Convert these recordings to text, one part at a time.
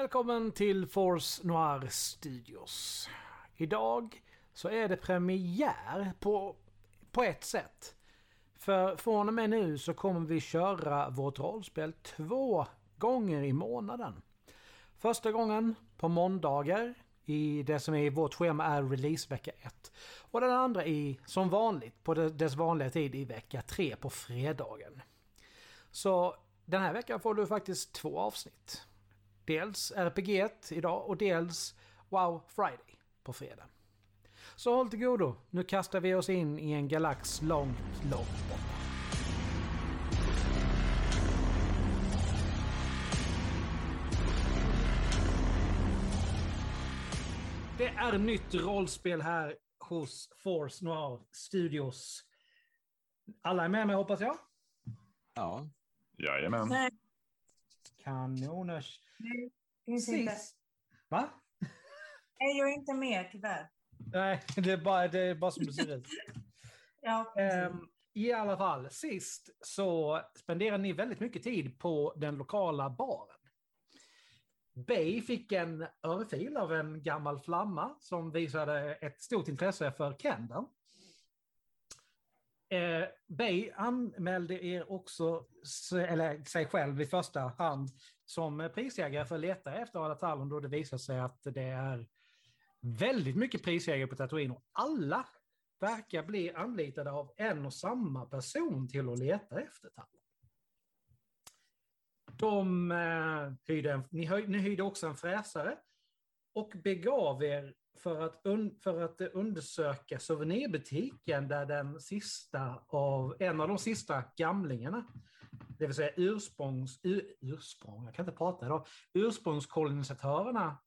Välkommen till Force Noir Studios. Idag så är det premiär på, på ett sätt. För från och med nu så kommer vi köra vårt rollspel två gånger i månaden. Första gången på måndagar i det som är i vårt schema är releasevecka 1. Och den andra i, som vanligt, på dess vanliga tid i vecka 3 på fredagen. Så den här veckan får du faktiskt två avsnitt. Dels RPG idag och dels Wow Friday på fredag. Så håll till godo, nu kastar vi oss in i en galax långt, långt borta. Det är nytt rollspel här hos Force Noir Studios. Alla är med mig hoppas jag? Ja. Jajamän. Nej, Kanoners. finns inte. Va? Nej, jag är inte med tyvärr. Nej, det är bara, det är bara som det ser ut. Ja, Ehm, I alla fall, sist så spenderade ni väldigt mycket tid på den lokala baren. Bay fick en örfil av en gammal flamma som visade ett stort intresse för Kendall. Eh, Bay anmälde er också, eller sig själv i första hand, som prisjägare för att leta efter alla Talon då det visar sig att det är väldigt mycket prisjägare på Tatooine och alla verkar bli anlitade av en och samma person till att leta efter Talon. De eh, hyrde, en, ni, höj, ni hyrde också en fräsare och begav er för att, un, för att undersöka souvenirbutiken där den sista av, en av de sista gamlingarna, det vill säga ursprungs, ur, ursprung, jag kan inte prata idag, ursprungskolonisatörerna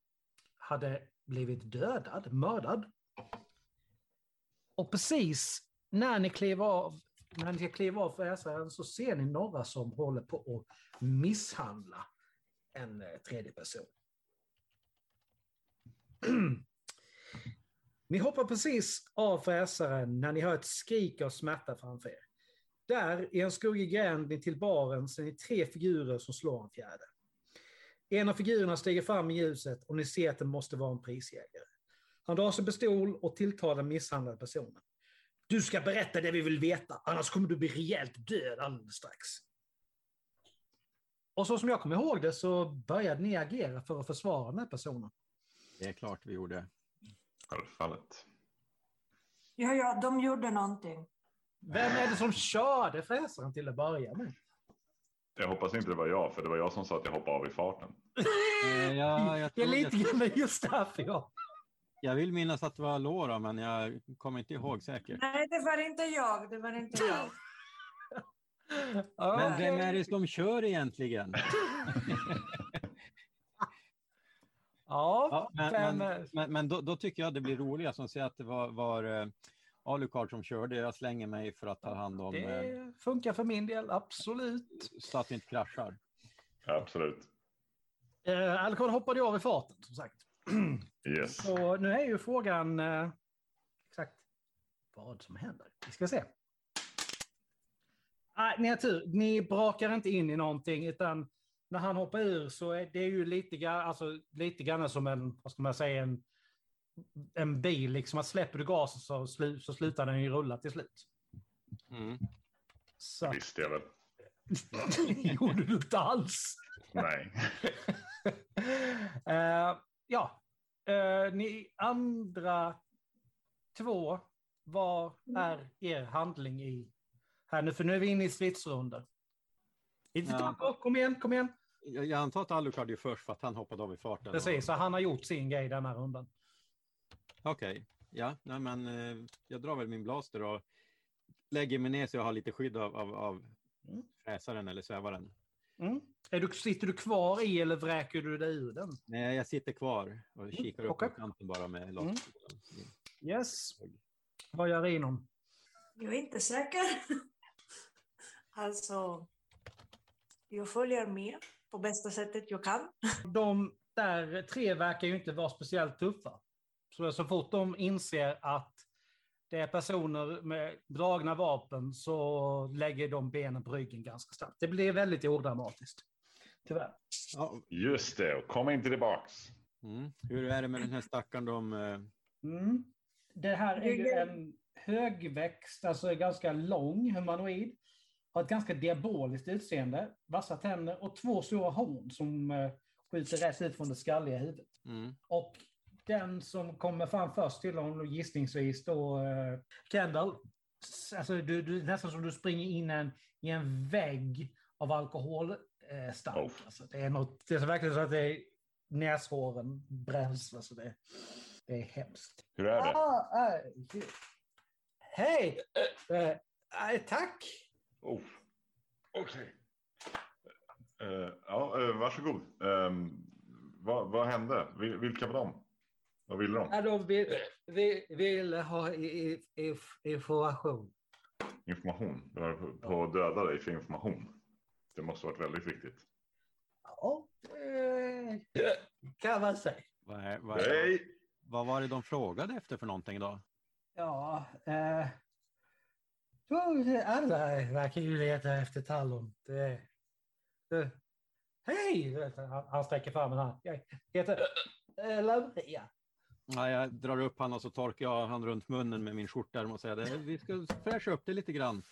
hade blivit dödad, mördad. Och precis när ni kliver av, när ni ska kliva av fräsaren så ser ni några som håller på att misshandla en eh, tredje person. Ni hoppar precis av fräsaren när ni hör ett skrik av smärta framför er. Där, i en skuggig gränd till baren, ser ni tre figurer som slår en fjärde. En av figurerna stiger fram i ljuset och ni ser att det måste vara en prisjägare. Han drar sin pistol och tilltalar den misshandlade personen. Du ska berätta det vi vill veta, annars kommer du bli rejält död alldeles strax. Och så som jag kommer ihåg det så började ni agera för att försvara den här personen. Det är klart vi gjorde. Självfallet. ja, ja, de gjorde någonting. Vem är det som körde fräsaren till att börja med? Jag hoppas inte det var jag, för det var jag som sa att jag hoppade av i farten. Eh, ja, jag, Det är tror, lite jag, grann just därför jag... jag vill minnas att det var Laura, men jag kommer inte ihåg säkert. Nej, det var inte jag. Det var inte jag. Ja, Men vem är det som kör egentligen? Ja, Ja, men vem men, är- men, men då, då tycker jag det blir roligast som säger att det var, var uh, Alucard som körde. Jag slänger mig för att ta hand om eh, det funkar för min del, absolut. så att vi inte kraschar. Absolut. Eh, Alcon hoppade ju av i farten, som sagt. Yes. Så nu är ju frågan eh, exakt vad som händer. Vi ska se. Nej, ni har tur. Ni brakar inte in i någonting, utan när han hoppar ur så är det ju lite grann, alltså, lite grann som en, vad ska man säga, en, en bil. Liksom att släpper du gasen så, slu, så slutar den ju rulla till slut. Mm. Så Visste jag väl. gjorde du inte alls. Nej. Eh, ja, Eh, ni andra två, vad är er handling i här nu? För nu är vi inne i stridsrundor. Inte Ja. kom igen, kom igen. Jag, jag antar att Alucard är först för att han hoppade av i farten. Precis, så han har gjort sin grej den här rundan. Okej, ja, nej, men eh, jag drar väl min blaster och lägger mig ner så jag har lite skydd av, av, av Mm. fräsaren eller svävaren. Mm. Är du, sitter du kvar i eller vräker du dig ur den? Nej, jag sitter kvar och kikar upp okej. på kanten bara med Mm. laserpistolen. Yes. Vad gör Inon? Jag är inte säker. Alltså, jag följer med på bästa sättet jag kan. De där tre verkar ju inte vara speciellt tuffa. Så, så fort de inser att det är personer med dragna vapen så lägger de benen på ryggen ganska snabbt. Det blir väldigt odramatiskt. Tyvärr. Ja, Just det, och kom inte tillbaks. mm. Hur är det med den här stackaren de... Mm. Det här är ju en högväxt, alltså ganska lång humanoid. Har ett ganska diaboliskt utseende, vassa tänder och två stora horn som eh, skjuter rätt ut från det skalliga huvudet. Mm. Och den som kommer fram först till honom, gissningsvis då eh, Kendall. Alltså du, du, nästan som du springer in en, i en vägg av alkoholstark. Eh. Oh. alltså, det är något, det är så verkligen så att det är näshåren bränns. Alltså det, det är hemskt. Hur är det? Ah, ah, Hej! Eh, eh, tack! Oh. Okej. Eh, ja, uh, varsågod. Um, vad, vad hände? Vil- vilka var de? Vad ville de? Ja, de vill, vill, vill ha i, i, i, information. Information? Det var på, på döda dig för information. Det måste ha varit väldigt viktigt. Ja, eh, kan man säga. Vad, är, vad, är, Nej! vad var det de frågade efter för någonting då? Ja, eh, alla verkar ju leta efter Tallon. Det, det, hej! Han, han sträcker fram en hand. Jag heter eh, Lavria. Ja, jag drar upp han och så torkar jag han runt munnen med min skjortärm och säger det. Vi ska fräscha upp det lite grann.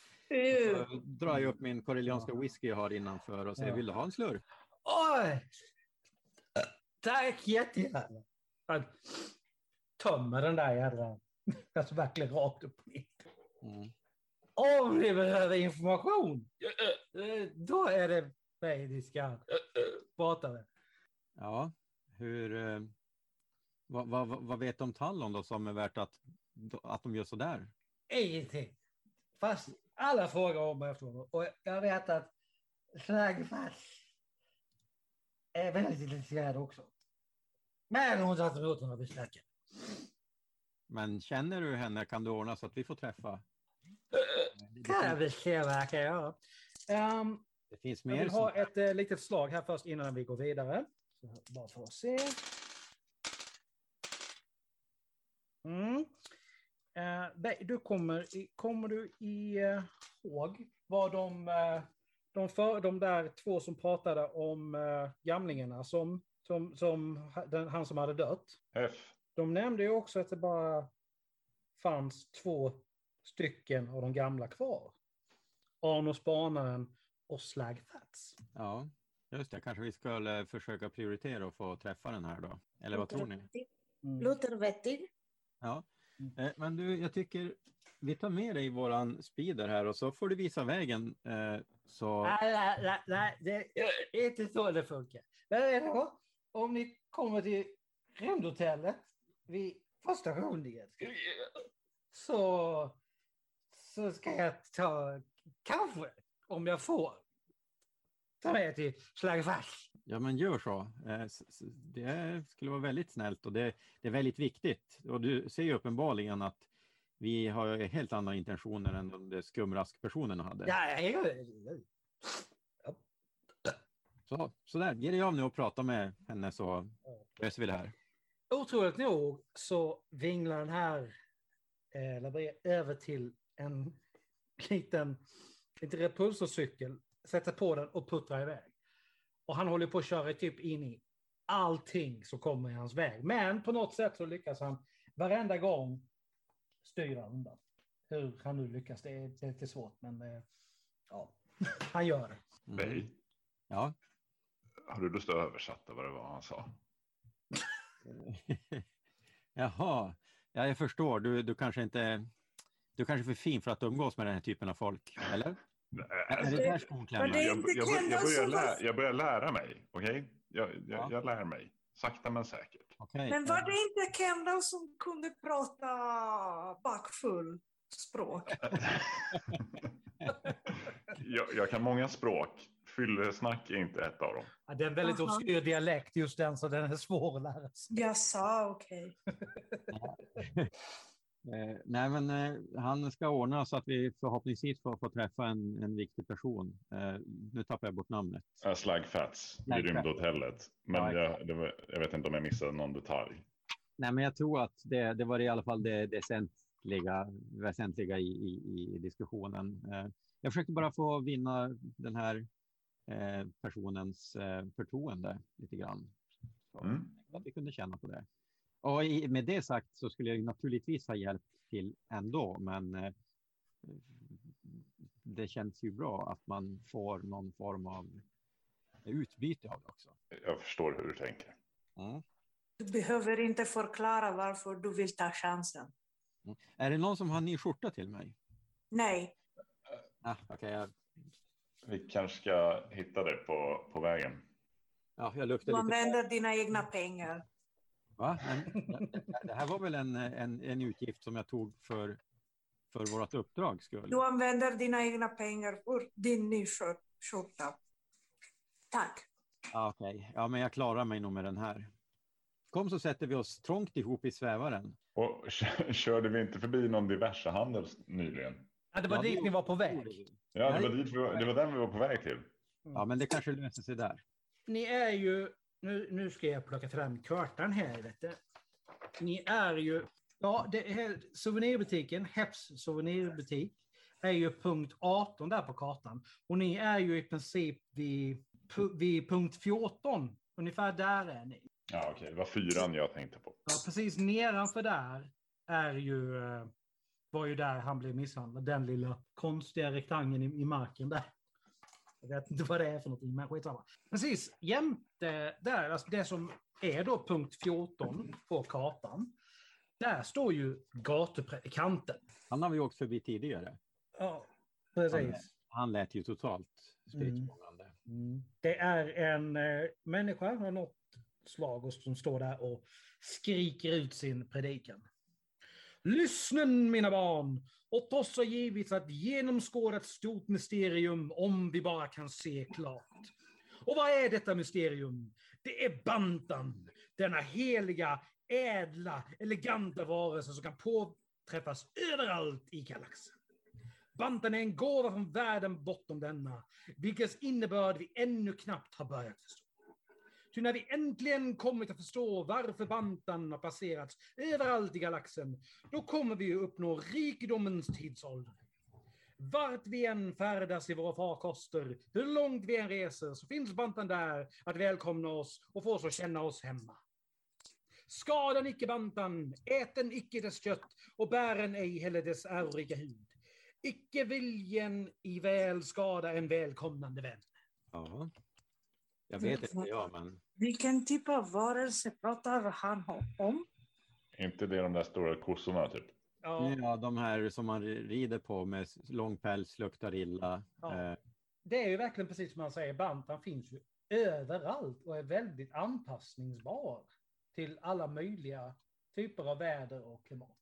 Så drar jag upp min korelianska whisky jag har innanför och säger vill du ha en slurk? Oj! Tack jättegärna. Han tömmer den där jädra... Alltså verkligen rakt upp och ner. Mm. Om ni behöver information, då är det mig ni ska prata med. Ja, hur... Eh, vad, vad, vad- vet om Tallon då som är värt att, att de gör så där? Ingenting. Fast alla frågar om honom. Och jag vet att Slagfast är väldigt intresserad också. Men hon satte emot honom vid snacket. Men känner du henne? Kan du ordna så att vi får träffa? Jag jag kan göra. Um, det finns jag mer vill som... ha ett uh, litet slag här först innan vi går vidare. Så, bara för att se. Mm. Eh, nej, du kommer, i- kommer du ihåg vad de, eh, de, för, de där två som pratade om uh, gamlingarna som, som, som den, han som hade dött? F. De nämnde ju också att det bara fanns två stycken av de gamla kvar. Arno Spanaren och Slagfats. Ja, just det. Kanske vi skulle försöka prioritera och få träffa den här då. Eller vad tror ni? Mm. Låter vettigt. Ja, eh, men du, jag tycker vi tar med dig våran speeder här och så får du visa vägen. Eh, så Nej, nej, nej, det är inte så det funkar. Men? Om ni kommer till Rymdhotellet vid första rundningen så, så ska jag ta, kanske, om jag får, ta med till Slagfast. Ja, men gör så. Eh, Det skulle vara väldigt snällt och det, det är väldigt viktigt. Och du ser ju uppenbarligen att vi har helt andra intentioner än de där skumraskpersonerna hade. Ja, jag, Så, så där, ge dig av nu och prata med henne så löser vi det här. Otroligt nog så vinglar den här eh, över till en liten, liten repulsorcykel, sätter på den och puttrar iväg. Och han håller på att köra typ in i allting som kommer i hans väg. Men på något sätt så lyckas han varenda gång styra undan. Hur han nu lyckas, det är, det är lite svårt, men eh, ja, han gör det. Mm. Nej. Ja. Har du lust att översätta vad det var han sa? Jaha, ja, jag förstår. Du, du kanske inte... Du kanske är för fin för att umgås med den här typen av folk, eller? Nej, Är alltså, det där skon Men klämmer? det- jag, jag, jag, bör- jag, börjar jag lära mig, okej? Jag, jag, Ja. jag lär mig. Sakta men säkert. Okej. Men var det inte Kendall som kunde prata bakfull språk? jag, jag kan många språk. Fyllesnack är inte ett av dem. Ja, det är en väldigt Aha. obskyr dialekt just den, så den är svår att lära sig. Jag sa okej. Eh, nej, men eh, han ska ordna så att vi förhoppningsvis får, får träffa en, en viktig person. Eh, nu tappar jag bort namnet. Slagfats Slagfats. rymdhotellet. Men Ja, jag, det var, jag vet inte om jag missade någon detalj. Nej, men jag tror att det, det var i alla fall det, det väsentliga, väsentliga i, i, i diskussionen. Eh, jag försökte bara få vinna den här eh, personens eh, förtroende lite grann. Så, Mm. Att vi kunde känna på det. I, med det sagt så skulle jag naturligtvis ha hjälpt till ändå, men eh, det känns ju bra att man får någon form av utbyte av det också. Jag förstår hur du tänker. Mm. Du behöver inte förklara varför du vill ta chansen. Är det någon som har en ny skjorta till mig? Nej, Ah, Okej, jag, Vi kanske ska hitta det på, på vägen. ja, jag luktar du lite. använder dina egna pengar. Va? Men, det- här var väl en, en, en utgift som jag tog för, för vårt uppdrag skull. Du använder dina egna pengar för din nya skjort- skjorta. Tack. Ja, Okej, ja, men jag klarar mig nog med den här. Kom så sätter vi oss trångt ihop i svävaren. Och kö- körde vi inte förbi någon diversehandel nyligen? Ja, det var Ja, dit det- ni var på väg. Ja, det var, dit vi det var den vi var på väg till. Ja, men det kanske löser sig där. Ni är ju... Nu, nu ska jag plocka fram kartan här. Vet du. Ni är ju... Ja, det är souvenirbutiken, Heps souvenirbutik, är ju punkt 18 där på kartan. Och ni är ju i princip vid, vid punkt 14. Ungefär där är ni. Ja, okej, det var fyran jag tänkte på. Ja, precis nedanför där är ju, eh, var ju där han blev misshandlad. Den lilla konstiga rektangeln i, i marken där. Jag vet inte vad det är för någonting, men skitsamma. Precis jämte där, alltså det som är då punkt 14 på kartan. Där står ju gatupredikanten. Han har vi åkt förbi tidigare. Ja, precis. Han lät ju totalt spritmålande. Mm. Det är en eh, människa av något slag och som står där och skriker ut sin predikan. Lyssnen mina barn! Åt oss har givits att genomskåda ett stort mysterium om vi bara kan se klart. Och vad är detta mysterium? Det är Bantan, denna heliga, ädla, eleganta varelse som kan påträffas överallt i galaxen. Bantan är en gåva från världen bortom denna, vilkens innebörd vi ännu knappt har börjat förstå. Ty när vi äntligen kommit att förstå varför Bantan har placerats överallt i galaxen, då kommer vi att uppnå rikedomens tidsålder. Vart vi än färdas i våra farkoster, hur långt vi än reser, så finns Bantan där att välkomna oss och få oss att känna oss hemma. Skadan icke Bantan, äten icke dess kött och bären ej heller dess ärorika hud. Icke viljen i väl skada en välkomnande vän. Aha. Jag vet inte jag, men Vilken typ av varelse pratar han om? inte det de där stora kossorna typ? Ja, ja, de här som man rider på med lång päls luktar illa. Ja. Eh, det är ju verkligen precis som man säger, Bantan finns ju överallt och är väldigt anpassningsbar till alla möjliga typer av väder och klimat.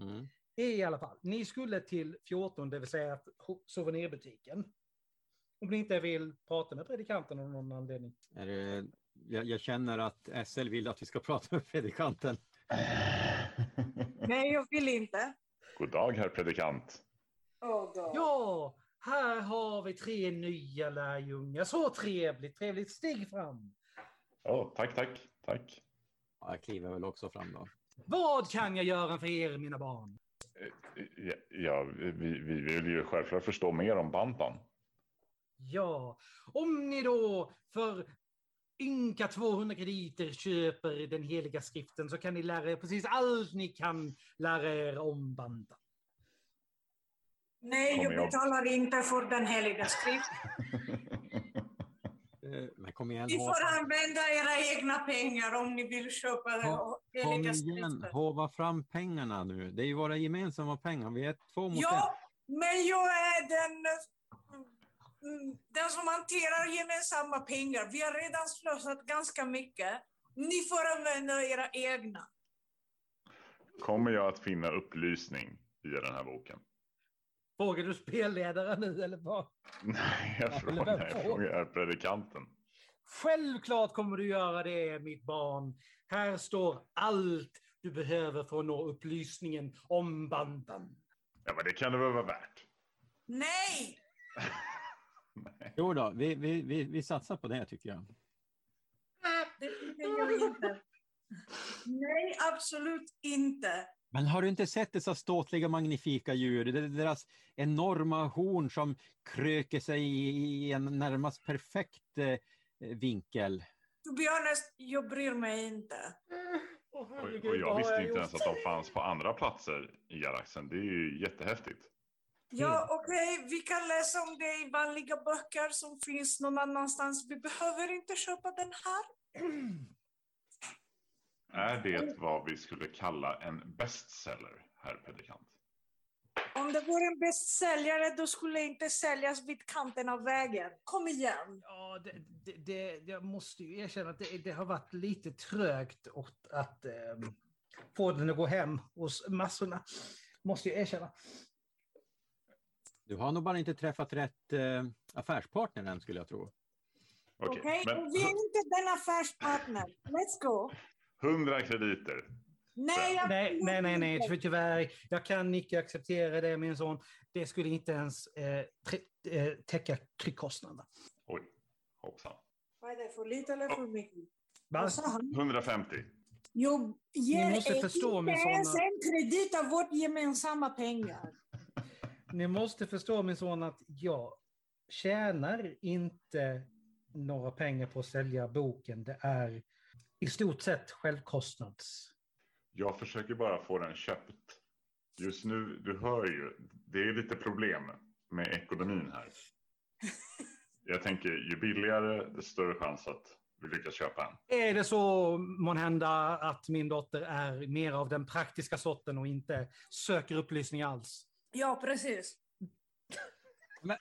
mm. I alla fall, ni skulle till 14, det vill säga souvenirbutiken. Om ni inte vill prata med predikanten av någon anledning. Är det, jag, jag känner att SL vill att vi ska prata med predikanten. Nej, jag vill inte. God dag, herr predikant. Oh, God. Ja, här har vi tre nya lärjungar. Så trevligt, trevligt. Stig fram. Ja, tack, tack, tack. Ja, jag kliver väl också fram då. Vad kan jag göra för er, mina barn? Ja, ja vi, vi vill ju självklart förstå mer om Bantan. Ja, om ni då för ynka 200 krediter köper den heliga skriften så kan ni lära er precis allt ni kan lära er om Bantan. Nej, jag betalar inte för den heliga skriften. Eh, Men kom igen, Ni får använda era egna pengar om ni vill köpa den kom heliga igen, skriften. hova fram pengarna nu. Det är ju våra gemensamma pengar. Vi är två mot Ja, men jag är den, den som hanterar gemensamma pengar. Vi har redan slösat ganska mycket. Ni får använda era egna. Kommer jag att finna upplysning i den här boken? Frågar du spelledare nu eller vad? Nej, jag frågar, jag frågar predikanten. Självklart kommer du göra det, mitt barn. Här står allt du behöver för att nå upplysningen om Bantan. Ja, men det kan det väl vara värt? Nej! Nej. Jo då, vi, vi, vi, vi satsar på det tycker jag. Det tycker jag inte. Nej, absolut inte. Men har du inte sett dessa ståtliga magnifika djur? Det är deras enorma horn som kröker sig i en närmast perfekt eh, vinkel. To be honest, jag bryr mig inte. Och, och jag visste inte ens att de fanns på andra platser i galaxen. Det är ju jättehäftigt. Ja, okej, vi kan läsa om det i vanliga böcker som finns någon annanstans. Vi behöver inte köpa den här. Är det vad vi skulle kalla en bestseller, herr predikant? Om det vore en bästsäljare då skulle det inte säljas vid kanten av vägen. Kom igen! Ja, det, det, det, jag måste ju erkänna att det, det har varit lite trögt och att eh, få den att gå hem hos massorna. Måste jag erkänna. Du har nog bara inte träffat rätt eh, affärspartner än skulle jag tro. Okej, Okej, men vi är inte den affärspartner. Let's go! 100 krediter. Nej, jag Nej, nej, nej, nej, för tyvärr. Jag kan icke acceptera det, min son. Det skulle inte ens eh, eh, täcka tryckkostnaderna. Oj, hoppsan. Vad är det, för lite eller för mycket? Va? Vad sa han? 150. Jag ger Ni måste förstå, min inte son, en kredit av vårt gemensamma pengar. Ni måste förstå, min son, att jag tjänar inte några pengar på att sälja boken. Det är i stort sett självkostnads. Jag försöker bara få den köpt. Just nu, du hör ju, det är lite problem med ekonomin här. Jag tänker, ju billigare, desto större chans att vi lyckas köpa en. Är det så måhända att min dotter är mer av den praktiska sorten och inte söker upplysning alls? Ja, precis. Men,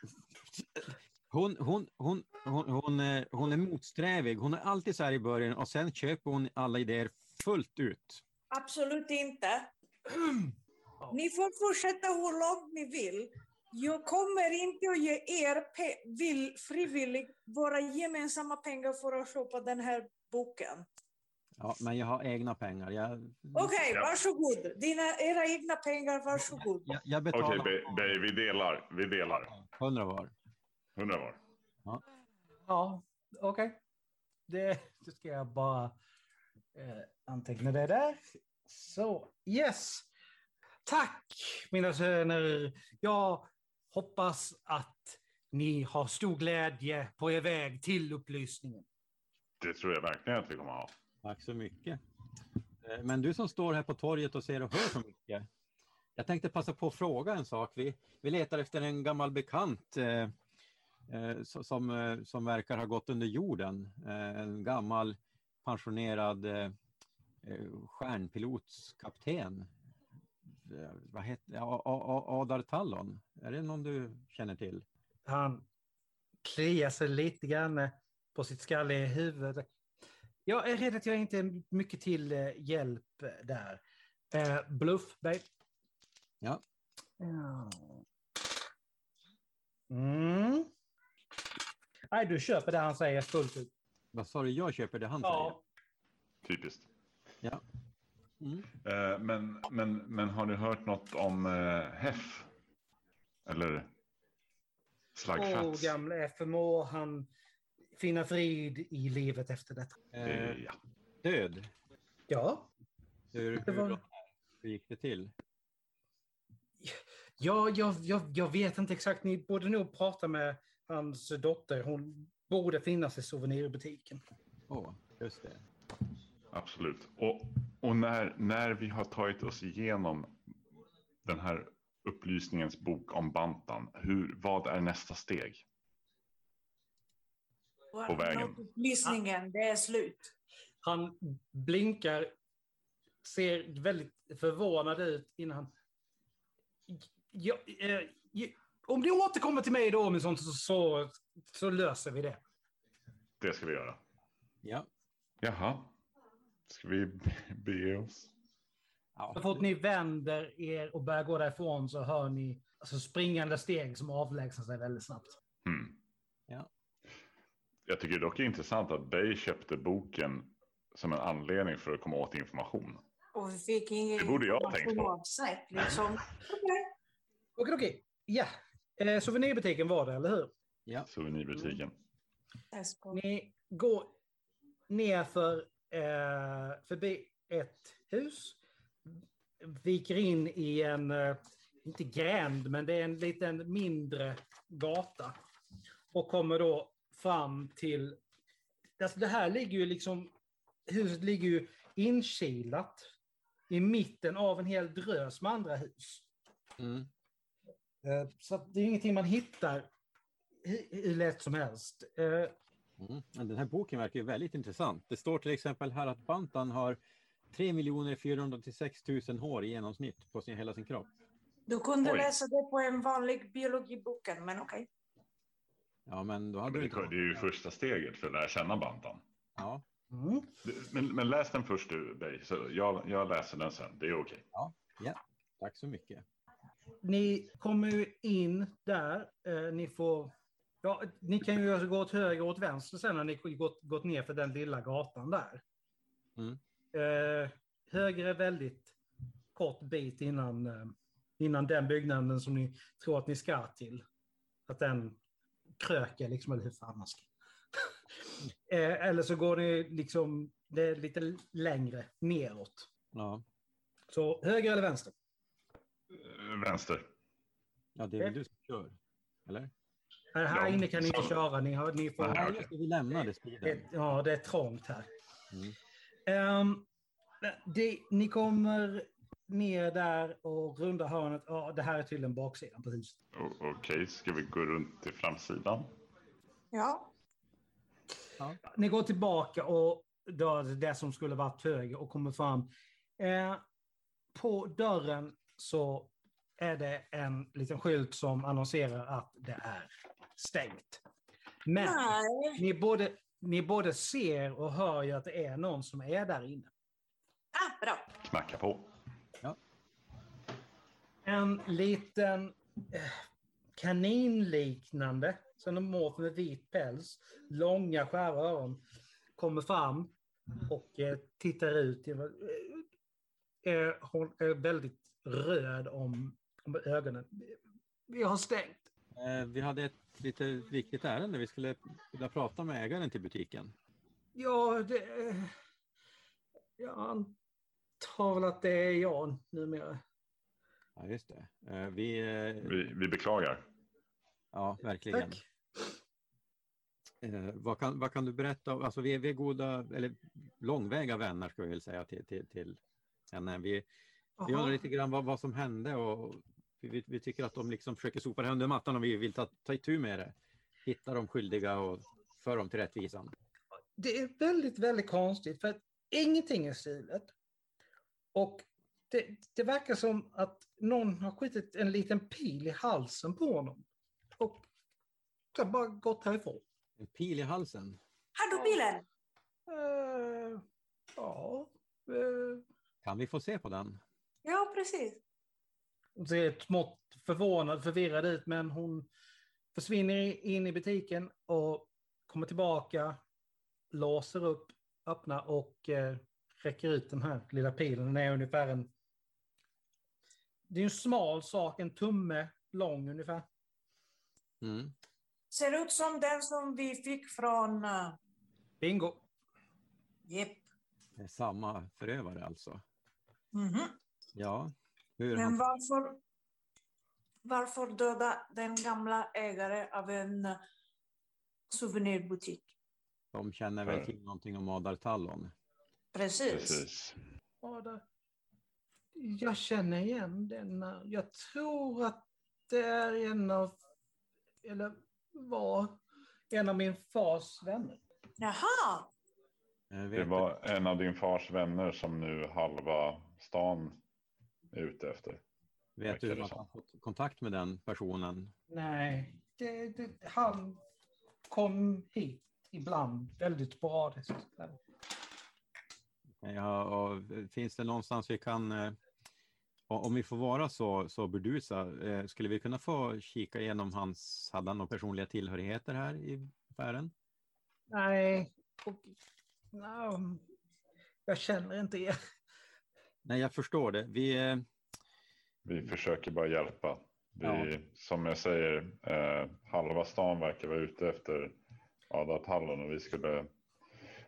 hon, hon, hon, hon, hon, är, hon är motsträvig. Hon är alltid så här i början och sen köper hon alla idéer fullt ut. Absolut inte. Ni får fortsätta hur långt ni vill. Jag kommer inte att ge er vill, frivilligt våra gemensamma pengar för att köpa den här boken. Ja, men jag har egna pengar. Jag, Okej, Ja. varsågod. Dina, era egna pengar, varsågod. jag, jag Okej, betalar Bay, vi delar. Vi delar. 100 var. 100 var. Ja, okej. Det, det ska jag bara eh, anteckna det där. Så, yes. Tack, mina söner. Jag hoppas att ni har stor glädje på er väg till upplysningen. Det tror jag verkligen att vi kommer ha. Tack så mycket. Eh, men du som står här på torget och ser och hör så mycket. Jag tänkte passa på att fråga en sak. Vi, vi letar efter en gammal bekant eh, eh som, eh, som verkar ha gått under jorden. En gammal pensionerad eh, stjärnpilotskapten. Vad heter Adar Tallon? Är det någon du känner till? Han kliar sig lite grann på sitt skalliga huvud. Jag är rädd att jag inte är mycket till eh, hjälp där. Eh, bluff, babe. Ja. Ja. Mm. Nej, du köper det han säger fullt ut. Vad sa du? Jag köper det han Ja. Typiskt. säger. Mm. Eh, men, men, men har ni hört något om eh, HEF? Eller Åh, Slagfats? gamle FMO, han finner frid i livet efter detta. Eh, ja. död. Ja, Hur, Det var- hur, hur gick det till? Ja, jag, jag, jag vet inte exakt. Ni borde nog prata med hans dotter. Hon borde finnas i souvenirbutiken. Åh, just det. Absolut. Och, och när, när vi har tagit oss igenom den här upplysningens bok om Bantan, hur, vad är nästa steg? På vägen. Upplysningen, det är slut. Han blinkar, ser väldigt förvånad ut innan han... Ja, eh, ja, om du återkommer till mig då med sånt så, så, så löser vi det. Det ska vi göra. Ja. Jaha. Ska vi be- bege oss? ja. Så fort ni vänder er och börjar gå därifrån så hör ni alltså, springande steg som avlägsnar sig väldigt snabbt. Hmm. Ja. Jag tycker dock det är intressant att Bay köpte boken som en anledning för att komma åt information. Och vi fick ingen Det borde jag ha tänkt på. oavsett, Liksom. Okej. Okej, okej. Ja. Eh, souvenirbutiken var det, eller hur? ja. Souvenirbutiken. Go. Ni går ner för, eh, förbi ett hus. viker in i en, eh, inte gränd, men det är en liten mindre gata. Och kommer då fram till, alltså det här ligger ju liksom, huset ligger ju inkilat i mitten av en hel drös med andra hus. Mm. Eh, Så det är ingenting man hittar hur lätt som helst. Eh, Mm. Den här boken verkar ju väldigt intressant. Det står till exempel här att Bantan har 3 486 000 hår i genomsnitt på sin, hela sin kropp. Du kunde Oj. läsa det på en vanlig biologiboken, men okej. Ja, men då hade Men du det, inte... det är ju första steget för att lära känna Bantan. Ja, mm. Men, men läs den först du, så jag, jag läser den sen. Det är okej. tack så mycket. Ni kommer ju in där. Eh, ni får... Ja, ni kan ju alltså gå åt höger och åt vänster sen när ni gått, gått ner för den lilla gatan där. Mm. Eh, höger är väldigt kort bit innan, eh, innan den byggnaden som ni tror att ni ska till. Att den kröker liksom, eller hur fan man ska. eh, eller så går ni liksom, det är lite längre neråt. Ja. Så höger eller vänster? Eh, Vänster. ja, det är väl du som kör? Eller? Här, här Ja, inne kan ni inte så- köra. Ni, har, ni får... Nej, det, vi lämnade speeden. Det, ja, det är trångt här. Mm. Ehm, det, ni kommer ner där och rundar hörnet. Ja, det här är tydligen baksidan på huset. Okej, ska vi gå runt till framsidan? Ja. Ni går tillbaka och dör det som skulle varit höger och kommer fram. Eh, på dörren så är det en liten skylt som annonserar att det är stängt. Men Nej. ni både, ni både ser och hör ju att det är någon som är där inne. Ah, bra. Knacka på. En liten eh, kaninliknande xenomorf med vit päls, långa skära öron, kommer fram och eh, tittar ut. Eh, hon är väldigt röd om, om ögonen. Vi har stängt. Vi hade ett lite viktigt ärende. Vi skulle vilja prata med ägaren till butiken. Ja, det... Jag antar väl att det är jag numera. Ja, just det. Eh, vi, eh, Vi, vi beklagar. ja, verkligen. Tack. Eh, vad, kan, vad kan du berätta? om- Alltså, vi, är, vi är goda, eller långväga vänner ska vi väl säga till, till, till henne. Vi, vi undrar lite grann vad, vad som hände och vi, vi, tycker att de liksom försöker sopa det under mattan och vi vill ta, ta itu med det. Hitta de skyldiga och föra dem till rättvisan. Det är väldigt, väldigt konstigt för att ingenting är stulet. Och det, det verkar som att någon har skjutit en liten pil i halsen på honom. Och sen bara gått härifrån. En pil i halsen. Har du bilen? Eh, ja. Uh, Kan vi få se på den? Ja, precis. ser smått förvånad, förvirrad ut, men hon försvinner in i butiken och kommer tillbaka, låser upp, öppnar och eh, räcker ut den här lilla pilen. Den är ungefär en... Det är en smal sak, en tumme lång ungefär. Mm. Ser ut som den som vi fick från... Uh, Bingo! Jepp. Det är samma förövare alltså. Mhm. Ja. Hur Men han, varför, varför döda den gamla ägare av en eh, souvenirbutik? de känner väl till någonting om Adar Tallon. Precis. Precis. Ja, det- Jag känner igen den. Jag tror att det är en av... Eller var en av min fars vänner. Jaha, Det var en av din fars vänner som nu halva stan är ute efter. vet du hur man har fått kontakt med den personen? Nej, det, det, han kom hit ibland, väldigt sporadiskt. Ja, och finns det någonstans vi kan, eh, om vi får vara så, så burdusa, eh, skulle vi kunna få kika igenom hans, hade han några personliga tillhörigheter här i affären? Nej, och, no, jag känner inte er. Nej, jag förstår det. Vi, eh, Vi försöker bara hjälpa. Vi, Ja. Som jag säger, eh, halva stan verkar vara ute efter Ada Tallon och vi skulle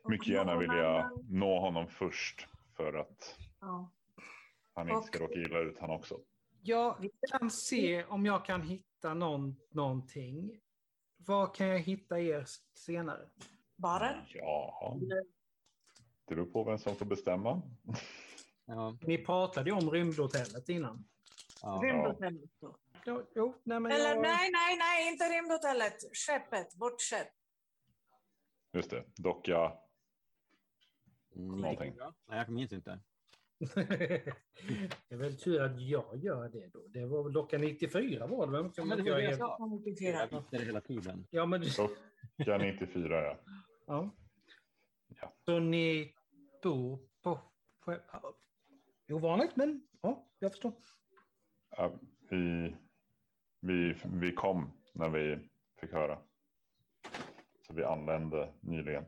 mycket gärna vilja nå honom först för att ja. Han inte ska råka illa ut han också. Jag kan se om jag kan hitta någon, någonting. Var kan jag hitta er senare? Baren? Ja, det beror på vem som får bestämma. Ja, Ni pratade ju om rymdhotellet innan. ja. Rymdhotellet då? Jo, jo nej men Eller jag... nej, nej, nej, inte rymdhotellet. Skeppet, vårt skepp. Just det, docka. Mm, Någonting. Nej, jag minns inte. Det är väl tur att jag gör det då. Det var väl docka 94 var det väl? Ja, men det var det jag sa. 94. Jag det hela tiden. Ja, men... Docka 94 ja. Ja. Ja. Så ni bor på. Ovanligt, men ja, jag förstår. ja vi, vi, vi kom när vi fick höra. Så vi anlände nyligen.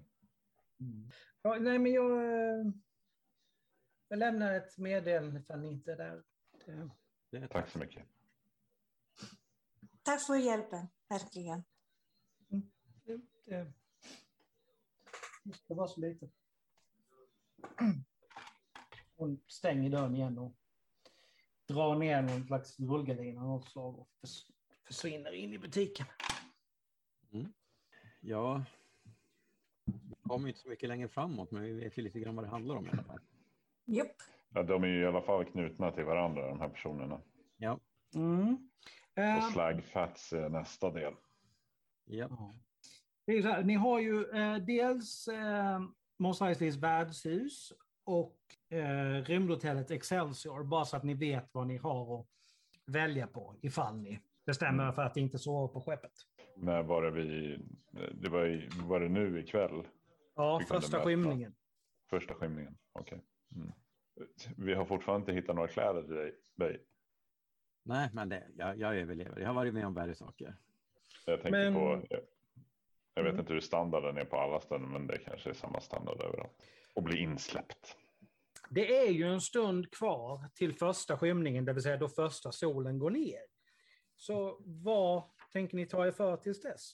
Ja, nej, men jag... Jag lämnar ett meddelande för ni inte är där. Är Tack så mycket. Tack för hjälpen, verkligen. det, det, det ska vara så lite. Hon stänger dörren igen och drar ner någon slags rullgardin av något slag och förs- försvinner in i butiken. Ja, vi kommer inte så mycket längre framåt, men vi vet ju lite grann vad det handlar om i alla fall. Jupp. Ja, de är ju i alla fall knutna till varandra de här personerna. Ja, Mm. Eh, Och slag fats är nästa del. ja. Ja. Det är så här, ni har ju eh, dels eh, Mos Eisley's värdshus och eh, rymdhotellet Excelsior, bara så att ni vet vad ni har att välja på ifall ni bestämmer er för att inte sova på skeppet. När var det vi, det var, i, var det nu ikväll? Ja, första skymningen. Första skymningen, okej. Mm. Vi har fortfarande inte hittat några kläder till dig. dig. Nej, men det, jag, jag överlever. Jag har varit med om värre saker. Jag tänkte Men- på, jag, jag vet Mm. inte hur standarden är på alla ställen, men det kanske är samma standard överallt. Och bli insläppt. Det är ju en stund kvar till första skymningen, det vill säga då första solen går ner. Så vad tänker ni ta er för tills dess?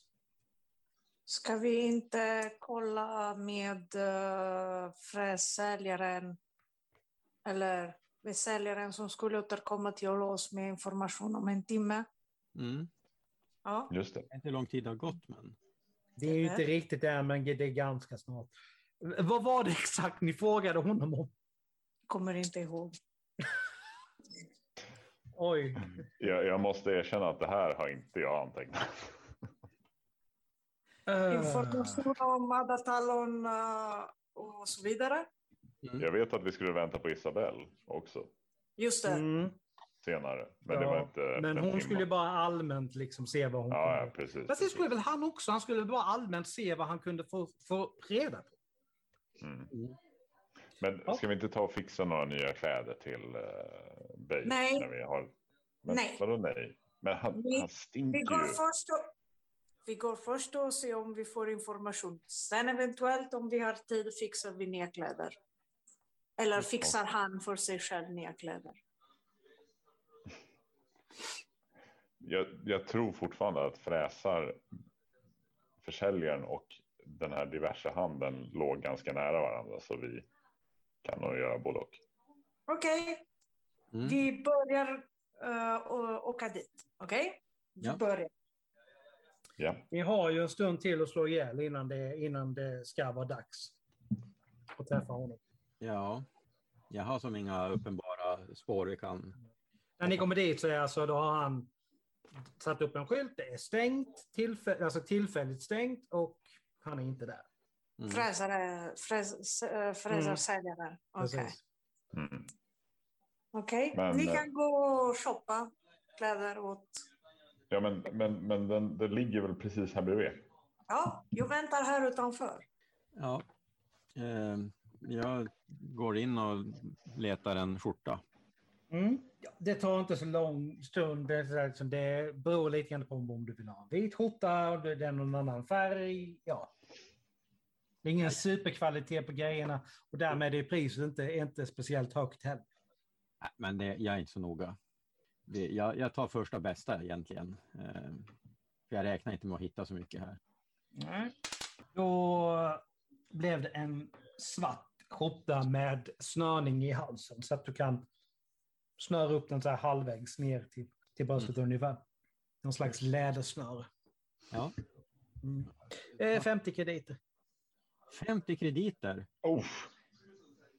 Ska vi inte kolla med uh, frässäljaren eller med säljaren som skulle återkomma till oss med information om en timme? Mm. Ja, Just det. Inte lång tid har gått, men Det är ju inte riktigt där, men det är ganska snart. Vad var det exakt ni frågade honom om? kommer inte ihåg. Oj. Jag, jag måste erkänna att det här har inte jag antecknat. Eh, Information om Adatalon uh, och så vidare. Jag vet att vi skulle vänta på Isabelle också Just det. Mm, senare. Men Ja, det var inte men en hon timme. skulle bara allmänt liksom se vad hon Ja, ja kunde. precis. Fast det skulle väl han också? Han skulle bara allmänt se vad han kunde få, få reda på. Mm. Mm. Men Ja. ska vi inte ta och fixa några nya kläder till uh, Bay? Nej. När vi har... Men, Nej. Vadå nej? Men han, Vi- han Vi stinker går, ju. först och, vi går först och ser om vi får information. Sen eventuellt om vi har tid fixar vi nya kläder. Eller fixar han för sig själv nya kläder. Jag, jag tror fortfarande att fräsar försäljaren och den här diverse handeln låg ganska nära varandra. Så vi kan nog göra både och. Okej, Mm. vi börjar uh, åka dit. Okej? Vi Ja. börjar. Ja, Ni har ju en stund till att slå ihjäl innan det, innan det ska vara dags att träffa honom. Ja, jag har som inga uppenbara spår vi kan... När ni kommer dit så är alltså, då har han satt upp en skylt. Det är stängt, tillfäll, alltså tillfälligt stängt och han är inte där. Mm. Fräsare, fräs, äh, fräsarsäljare. Okej. Precis. mm. Okej. Men, Ni eh, kan gå och shoppa kläder åt... ja men, men, men den, den ligger väl precis här bredvid. Ja, jag väntar här utanför. Ja. Eh, jag går in och letar en skjorta. Mm. Det tar inte så lång stund. Det, beror lite grann på om du vill ha en vit skjorta, om det är någon annan färg. Ja. Det är ingen superkvalitet på grejerna och därmed är priset inte, inte speciellt högt heller. Nej, men det, jag är inte så noga. Det, jag, jag tar första bästa egentligen. Eh, för jag räknar inte med att hitta så mycket här. Nej. Då blev det en svart skjorta med snörning i halsen så att du kan snöra upp den så här halvvägs ner till, till bröstet ungefär. Någon slags lädersnöre. Ja. Mm. Eh, 50 krediter. 50 krediter. Oh,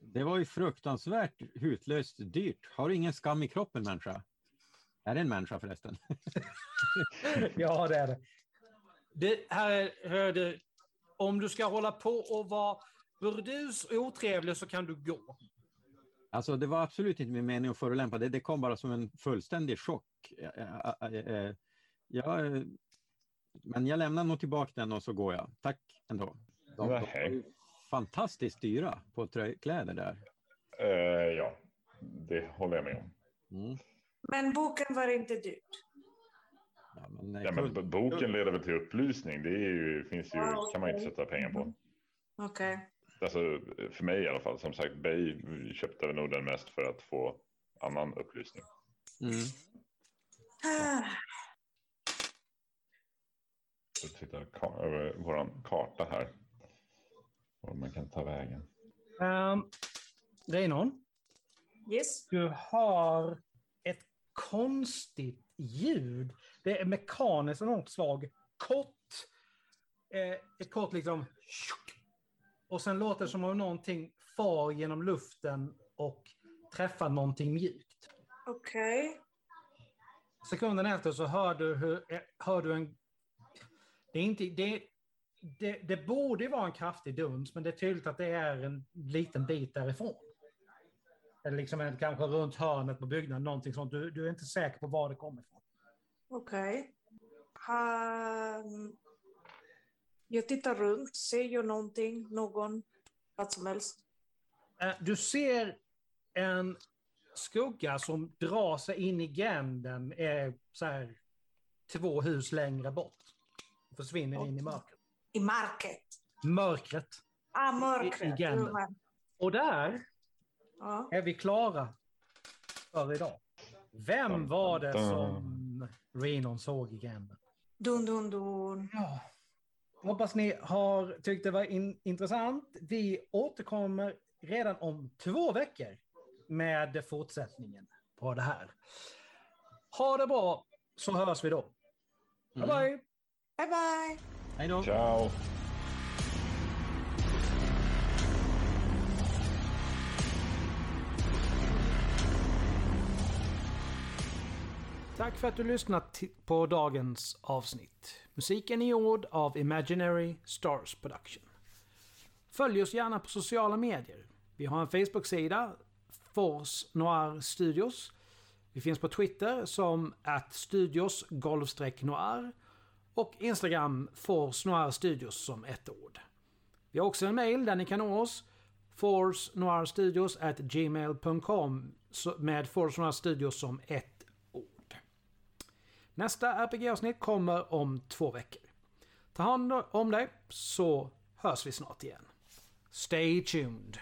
Det var ju fruktansvärt hutlöst dyrt. Har du ingen skam i kroppen människa? Är det en människa förresten? ja, det är det. Det här är, hör du, om du ska hålla på och vara burdus och otrevlig så kan du gå. Alltså det var absolut inte min mening att förolämpa. Det, det kom bara som en fullständig chock. Ja, ja, ja, ja, eh, men jag lämnar nog tillbaka den och så går jag. Tack ändå. De, de var ju fantastiskt dyra på tröjkläder där. eh, ja, det håller jag med om. Mm. Men boken var inte dyrt. Ja, men, Ja, men boken leder väl till upplysning. Det är ju, finns ju, Ja, kan man inte sätta pengar på. Okej. Alltså, för mig i alla fall. Som sagt, Bay köpte väl nog den mest för att få annan upplysning. Mm. Ah, Så titta ka- över vår karta här. Var man kan ta vägen. Um, Reinon, Yes. du har ett konstigt ljud. Det är mekaniskt enormt svag. Kort. Eh, ett kort liksom... Och sen låter det som om någonting far genom luften och träffar någonting mjukt. Okej. Sekunden efter så hör du, hur, eh, hör du en... Det, är inte, det, det, det borde vara en kraftig duns, men det är tydligt att det är en liten bit därifrån. Eller liksom en, kanske runt hörnet på byggnaden, någonting sånt. Du, du är inte säker på var det kommer ifrån. Okej. Han... Jag tittar runt. Ser jag någonting? Någon? Vad som helst? Eh, Du ser en skugga som drar sig in i gränden, är så här två hus längre bort. Försvinner in i mörkret. I market. Mörkret. Ah, I- i mörkret. gränden. Och där Ja. är vi klara för idag. Vem var det som Renon såg i gränden? Dun, dun, dun. Ja. Hoppas ni har tyckt det var in, intressant. Vi återkommer redan om två veckor med fortsättningen på det här. Ha det bra så hörs vi då. Bye Mm. bye! Bye, bye. Hej då! Ciao! Tack för att du lyssnat på dagens avsnitt. Musiken är gjord av Imaginary Stars Production. Följ oss gärna på sociala medier. Vi har en Facebook-sida, Force Noir Studios. Vi finns på Twitter som att studios noir och Instagram Force Noir Studios som ett ord. Vi har också en mail där ni kan nå oss. Force Noir Studios at gmail.com med Force Noir Studios som ett ord. Nästa RPG-avsnitt kommer om två veckor. Ta hand om dig så hörs vi snart igen. Stay tuned.